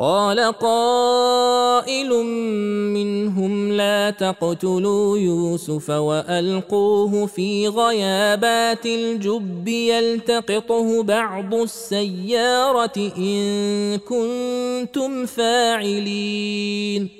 قال قائل منهم لا تقتلوا يوسف وألقوه في غيابات الجب يلتقطه بعض السيارة إن كنتم فاعلين.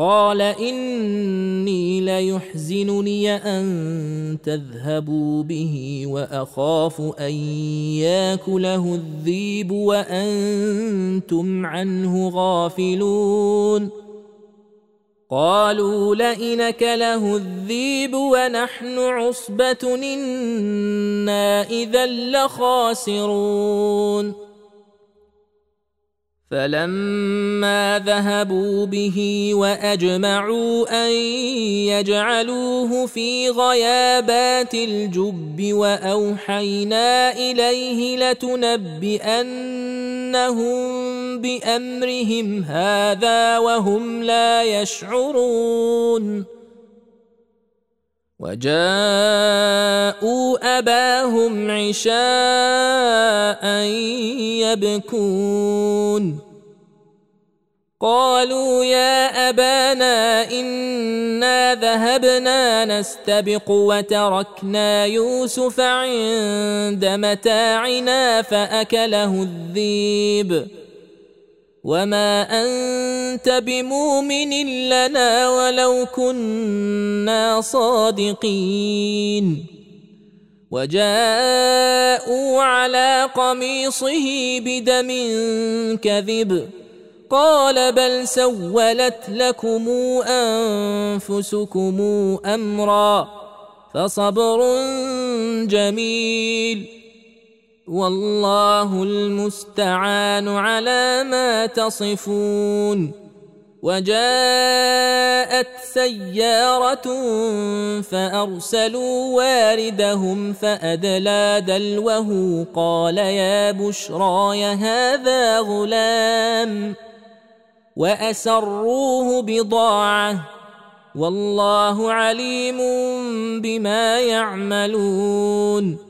قال إني ليحزنني أن تذهبوا به وأخاف أن ياكله الذيب وأنتم عنه غافلون. قالوا لئنك له الذيب ونحن عصبة إنا إذا لخاسرون. فلما ذهبوا به واجمعوا ان يجعلوه في غيابات الجب واوحينا اليه لتنبئنهم بامرهم هذا وهم لا يشعرون وجاءوا أباهم عشاء يبكون. قالوا يا أبانا إنا ذهبنا نستبق وتركنا يوسف عند متاعنا فأكله الذيب. وما انت بمؤمن لنا ولو كنا صادقين وجاءوا على قميصه بدم كذب قال بل سولت لكم انفسكم امرا فصبر جميل والله المستعان على ما تصفون وجاءت سيارة فأرسلوا واردهم فأدلى دلوه قال يا بشراي هذا غلام وأسروه بضاعة والله عليم بما يعملون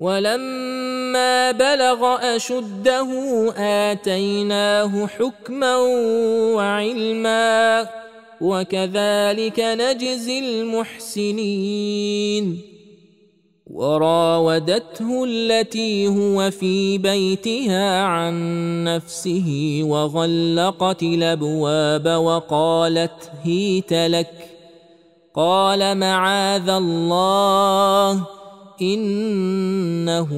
ولما بلغ أشده آتيناه حكما وعلما وكذلك نجزي المحسنين. وراودته التي هو في بيتها عن نفسه وغلقت الابواب وقالت هيت لك. قال معاذ الله. إنه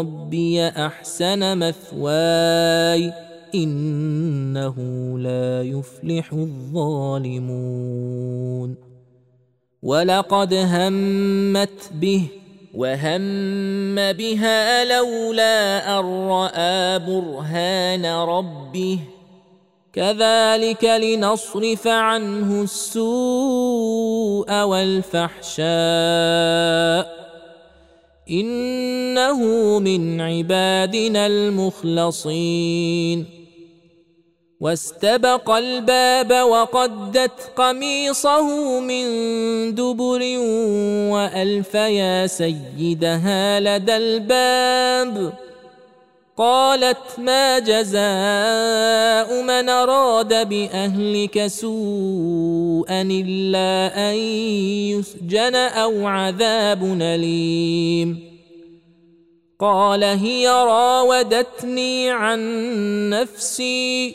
ربي أحسن مثواي إنه لا يفلح الظالمون. ولقد همت به وهم بها لولا أن رأى برهان ربه. كذلك لنصرف عنه السوء والفحشاء. إنه من عبادنا المخلصين. واستبق الباب وقدت قميصه من دبر وألف يا سيدها لدى الباب. قالت ما جزاء من أراد بأهلك سوءا إلا أن يسجن أو عذاب أليم. قال هي راودتني عن نفسي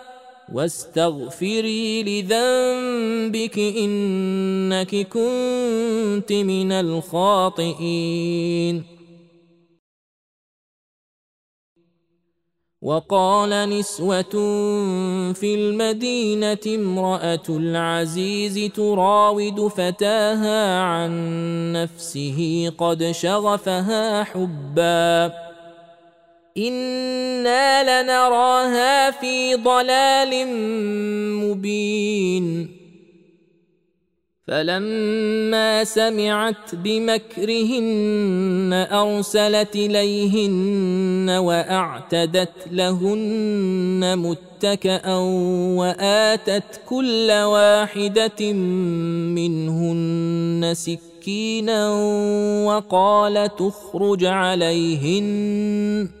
واستغفري لذنبك إنك كنت من الخاطئين. وقال نسوة في المدينة امرأة العزيز تراود فتاها عن نفسه قد شغفها حبا. أنا لنراها في ضلال مبين. فلما سمعت بمكرهن ارسلت اليهن واعتدت لهن متكئا واتت كل واحدة منهن سكينا وقال تخرج عليهن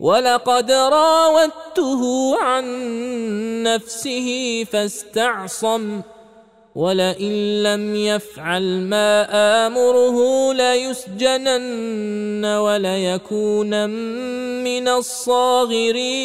ولقد راودته عن نفسه فاستعصم ولئن لم يفعل ما آمره ليسجنن وليكون من الصاغرين.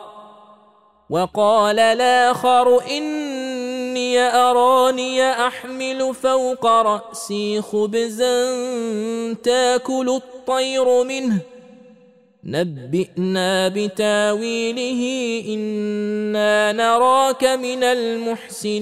وقال الآخر إني أراني أحمل فوق رأسي خبزا تأكل الطير منه. نبئنا بتاويله إنا نراك من المحسنين.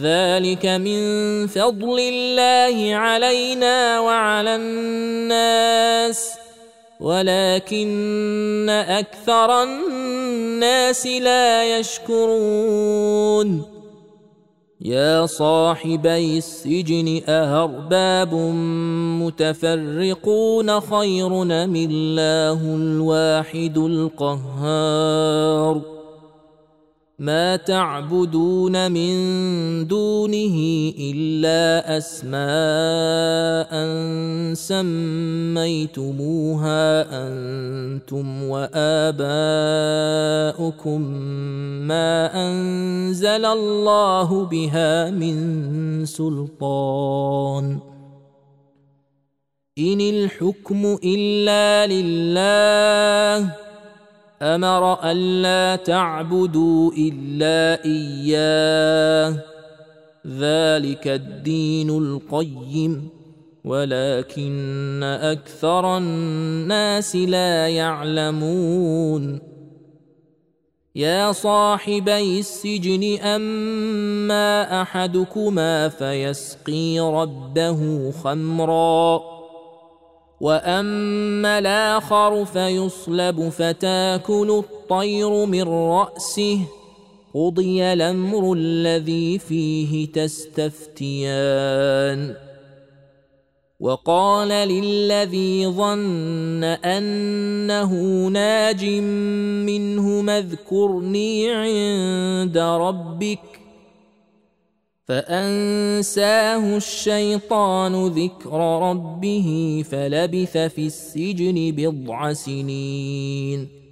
ذلك من فضل الله علينا وعلى الناس ولكن أكثر الناس لا يشكرون يا صاحبي السجن اهرباب متفرقون خير ام الله الواحد القهار ما تعبدون من دونه إلا أسماء سميتموها أنتم وآباؤكم ما أنزل الله بها من سلطان. إن الحكم إلا لله أمر الا تعبدوا إلا إياه. ذلك الدين القيم. ولكن أكثر الناس لا يعلمون. يا صاحبي السجن أما أحدكما فيسقي ربه خمرا. واما الآخر فيصلب فتاكل الطير من راسه قضي الامر الذي فيه تستفتيان وقال للذي ظن انه ناج منه اذكرني عند ربك فأنساه الشيطان ذكر ربه فلبث في السجن بضع سنين.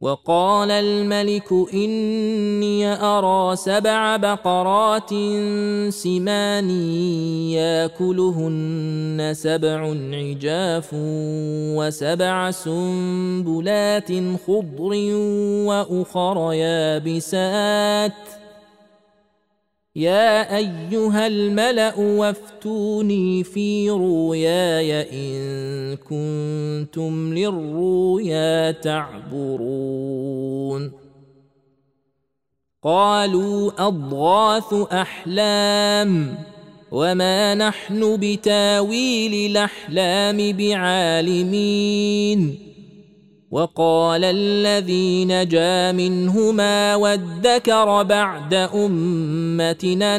وقال الملك إني أرى سبع بقرات سمان يأكلهن سبع عجاف وسبع سنبلات خضر وأخر يابسات يا أيها الملأ وافتوني في رؤياي إن كنتم للرؤيا تعبرون. قالوا أضغاث أحلام وما نحن بتاويل الأحلام بعالمين. وقال الذي نجا منهما وادكر بعد أمتنا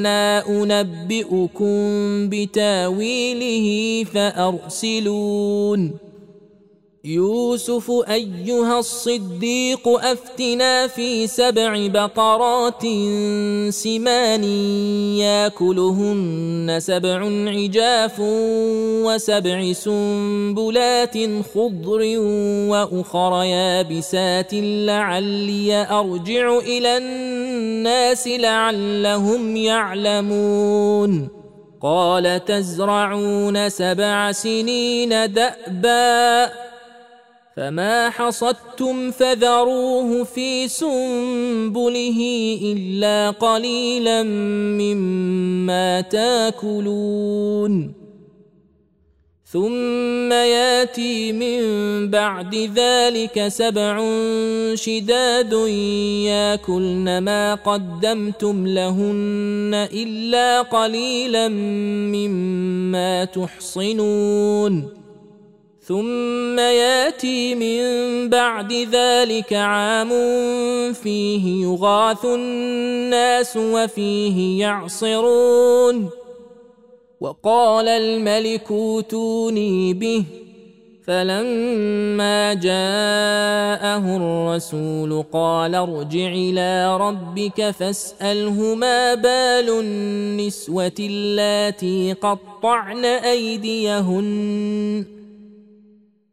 أنبئكم بتاويله فأرسلون. يوسف أيها الصديق أفتنا في سبع بقرات سمان ياكلهن سبع عجاف وسبع سنبلات خضر وأخر يابسات لعلي أرجع إلى الناس لعلهم يعلمون. قال تزرعون سبع سنين دأبا. فما حصدتم فذروه في سنبله الا قليلا مما تاكلون ثم ياتي من بعد ذلك سبع شداد ياكلن ما قدمتم لهن الا قليلا مما تحصنون ثم ياتي من بعد ذلك عام فيه يغاث الناس وفيه يعصرون. وقال الملك اوتوني به. فلما جاءه الرسول قال ارجع إلى ربك فاسأله ما بال النسوة اللاتي قطعن أيديهن.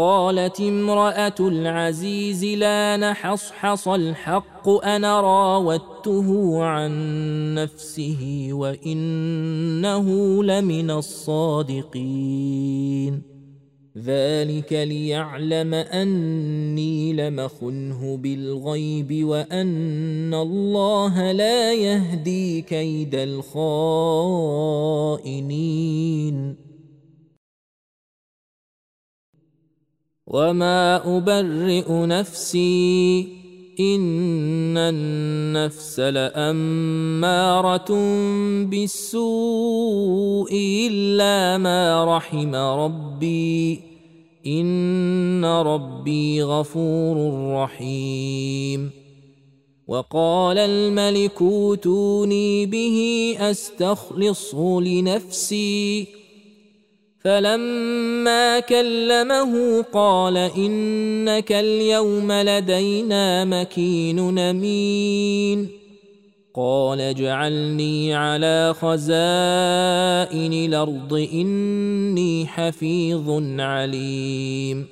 قالت امرأة العزيز لا نحصحص الحق أنا راودته عن نفسه وإنه لمن الصادقين. ذلك ليعلم أني لمخنه بالغيب وأن الله لا يهدي كيد الخائنين. وما ابرئ نفسي ان النفس لاماره بالسوء الا ما رحم ربي ان ربي غفور رحيم وقال الملك اوتوني به استخلصه لنفسي فلما كلمه قال إنك اليوم لدينا مكين أمين. قال اجعلني على خزائن الأرض إني حفيظ عليم.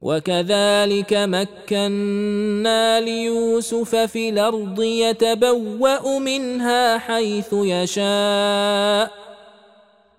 وكذلك مكنا ليوسف في الأرض يتبوأ منها حيث يشاء.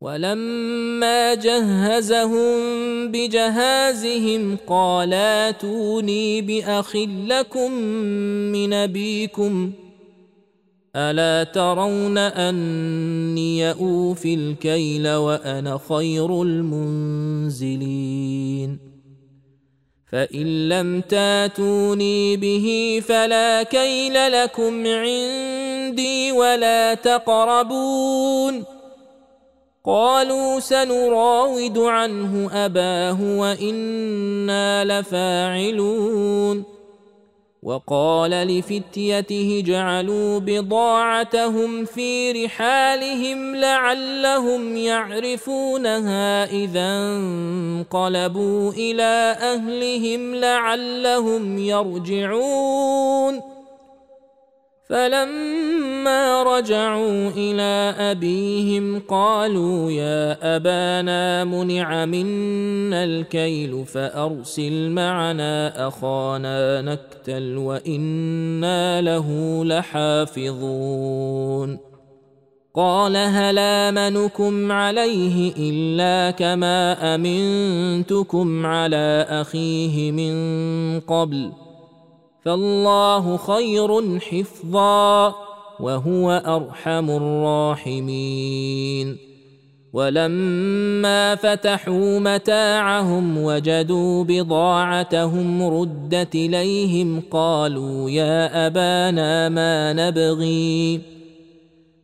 ولما جهزهم بجهازهم قال ائتوني بأخ لكم من أبيكم ألا ترون أني اوفي الكيل وأنا خير المنزلين؟ فإن لم تاتوني به فلا كيل لكم عندي ولا تقربون. قالوا سنراود عنه أباه وإنا لفاعلون. وقال لفتيته جعلوا بضاعتهم في رحالهم لعلهم يعرفونها إذا انقلبوا إلى أهلهم لعلهم يرجعون. فلما رجعوا إلى أبيهم قالوا يا أبانا منع منا الكيل فأرسل معنا أخانا نكتل وإنا له لحافظون. قال هل آمنكم عليه إلا كما أمنتكم على أخيه من قبل؟ فالله خير حفظا وهو أرحم الراحمين. ولما فتحوا متاعهم وجدوا بضاعتهم ردت إليهم قالوا يا أبانا ما نبغي.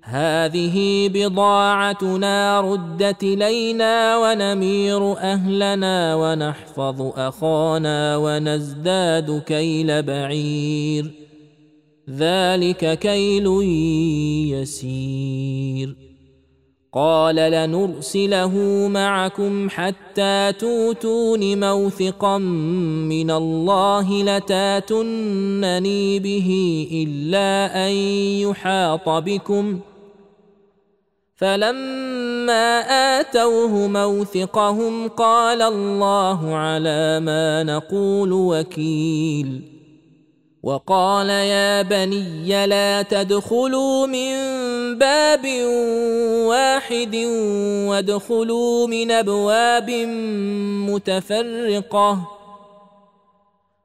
هذه بضاعتنا ردت إلينا ونمير أهلنا ونحفظ أخانا ونزداد كيل بعير. ذلك كيل يسير. قال لنرسله معكم حتى توتون موثقا من الله لتاتونني به إلا أن يحاط بكم ۖ. فلما آتوه موثقهم قال الله على ما نقول وكيل. وقال يا بني لا تدخلوا من باب واحد وادخلوا من أبواب متفرقة.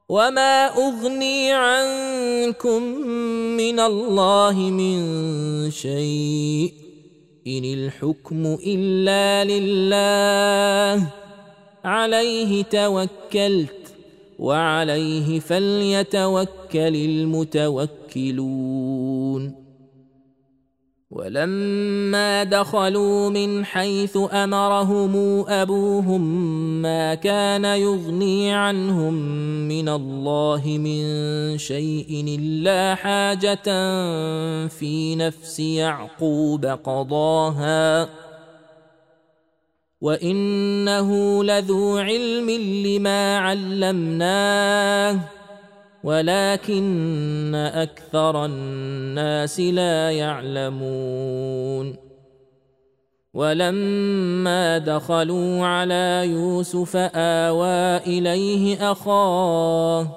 وما أغني عنكم من الله من شيء. إن الحكم إلا لله. عليه توكلت وعليه فليتوكل المتوكلون. ولما دخلوا من حيث أمرهم أبوهم ما كان يغني عنهم من الله من شيء إلا حاجة في نفس يعقوب قضاها. وإنه لذو علم لما علمناه. ولكن أكثر الناس لا يعلمون. ولما دخلوا على يوسف آوى إليه أخاه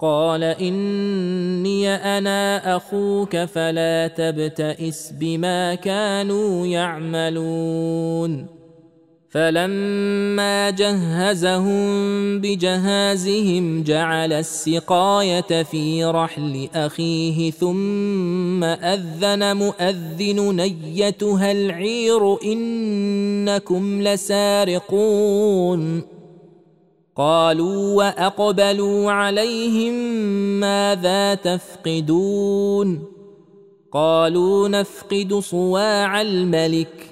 قال إني أنا أخوك فلا تبتئس بما كانوا يعملون. فلما جهزهم بجهازهم جعل السقاية في رحل أخيه ثم أذن مؤذن نيتها العير إنكم لسارقون. قالوا وأقبلوا عليهم ماذا تفقدون؟ قالوا نفقد صواع الملك.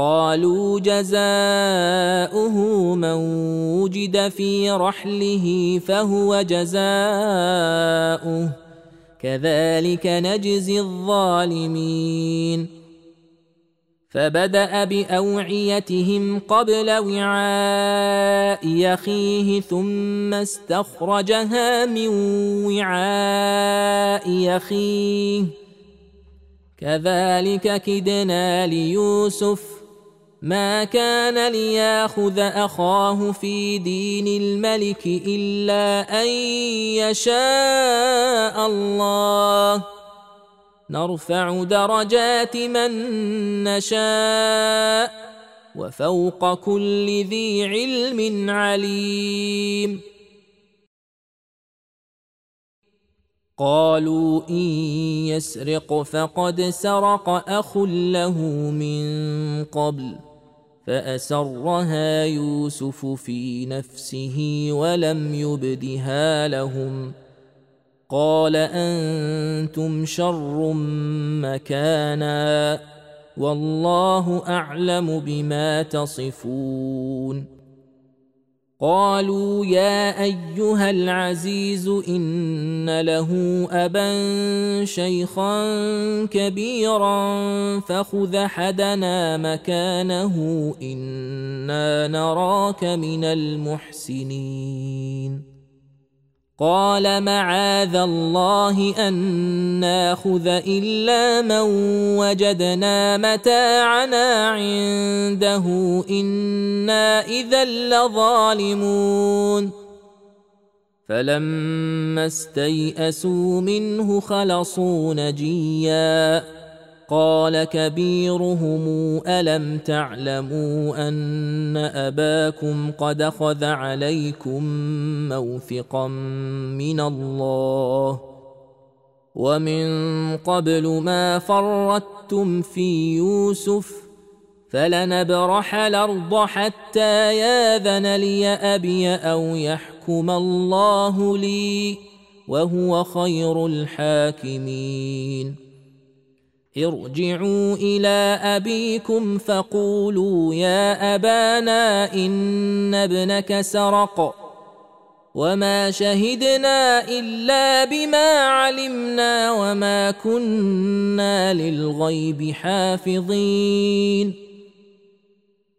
قالوا جزاؤه من وجد في رحله فهو جزاؤه. كذلك نجزي الظالمين. فبدأ بأوعيتهم قبل وعاء يخيه ثم استخرجها من وعاء يخيه. كذلك كدنا ليوسف ما كان لياخذ اخاه في دين الملك الا ان يشاء الله نرفع درجات من نشاء وفوق كل ذي علم عليم قالوا ان يسرق فقد سرق اخ له من قبل فأسرها يوسف في نفسه ولم يبدها لهم. قال أنتم شر مكانا والله أعلم بما تصفون. قالوا يا أيها العزيز إن له أبا شيخا كبيرا فخذ حدنا مكانه إنا نراك من المحسنين. قال معاذ الله أن ناخذ إلا من وجدنا متاعنا عنده إنا إذا لظالمون. فلما استيئسوا منه خلصوا نجيا. قال كبيرهم ألم تعلموا أن أباكم قد أخذ عليكم موثقا من الله ومن قبل ما فرطتم في يوسف فلنبرح الأرض حتى ياذن لي أبي أو يحكم الله لي وهو خير الحاكمين ارجعوا إلى أبيكم فقولوا يا أبانا إن ابنك سرق وما شهدنا إلا بما علمنا وما كنا للغيب حافظين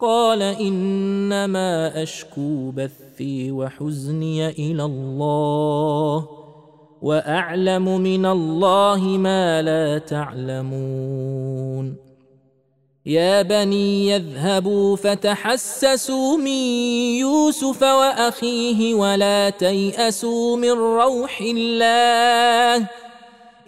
قال إنما أشكو بثي وحزني إلى الله وأعلم من الله ما لا تعلمون. يا بني يذهبوا فتحسسوا من يوسف وأخيه ولا تيأسوا من روح الله.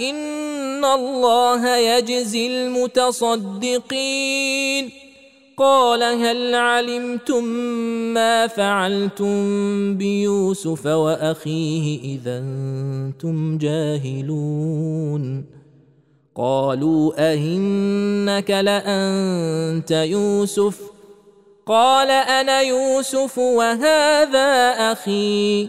ان الله يجزي المتصدقين. قال هل علمتم ما فعلتم بيوسف واخيه اذا أنتم جاهلون؟ قالوا اهنك لانت يوسف؟ قال أنا يوسف وهذا أخي.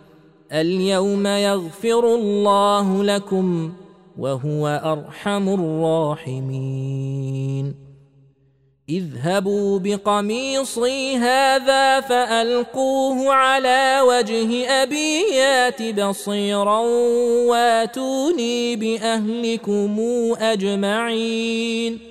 اليوم يغفر الله لكم وهو أرحم الراحمين. اذهبوا بقميصي هذا فألقوه على وجه أبي يات بصيرا واتوني بأهلكم أجمعين.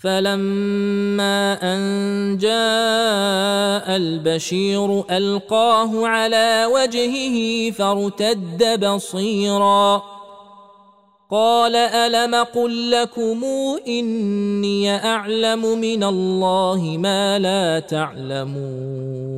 فلما أن جاء البشير ألقاه على وجهه فارتد بصيرا. قال ألم قل لكم إني أعلم من الله ما لا تعلمون.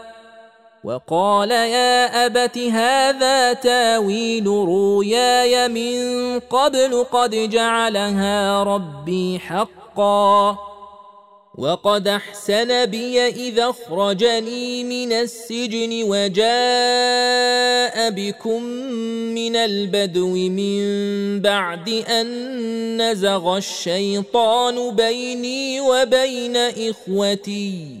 وقال يا أبت هذا تاويل روياي من قبل قد جعلها ربي حقا وقد أحسن بي إذا اخرجني من السجن وجاء بكم من البدو من بعد أن نزغ الشيطان بيني وبين إخوتي.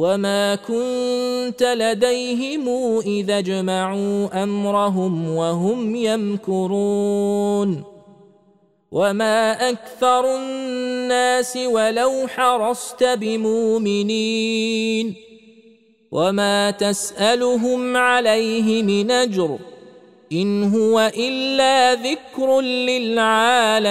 وما كنت لديهم اذا اجمعوا امرهم وهم يمكرون وما أكثر الناس ولو حرصت بمؤمنين وما تسالهم عليه من اجر ان هو الا ذكر للعالمين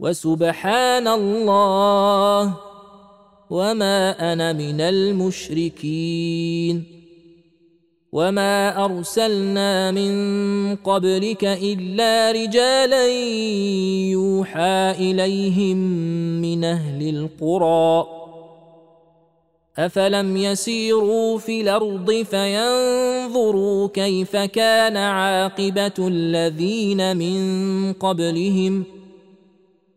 وسبحان الله وما أنا من المشركين وما أرسلنا من قبلك إلا رجالا يوحى إليهم من أهل القرى أفلم يسيروا في الأرض فينظروا كيف كان عاقبة الذين من قبلهم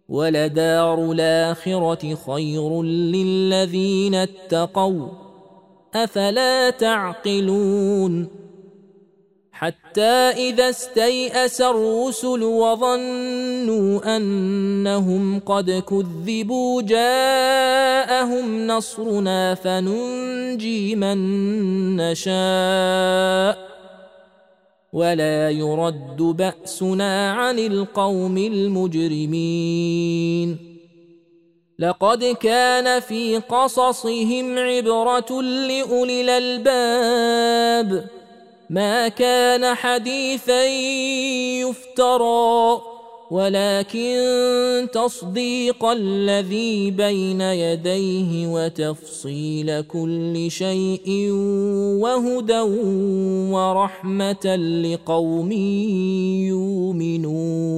ولدار الآخرة خير للذين اتقوا أفلا تعقلون حتى إذا استيأس الرسل وظنوا أنهم قد كذبوا جاءهم نصرنا فننجي من نشاء ولا يرد بأسنا عن القوم المجرمين. لقد كان في قصصهم عبرة لأولي الألباب. ما كان حديثا يفترى. ولكن تصديق الذي بين يديه وتفصيل كل شيء وهدى ورحمة لقوم يؤمنون.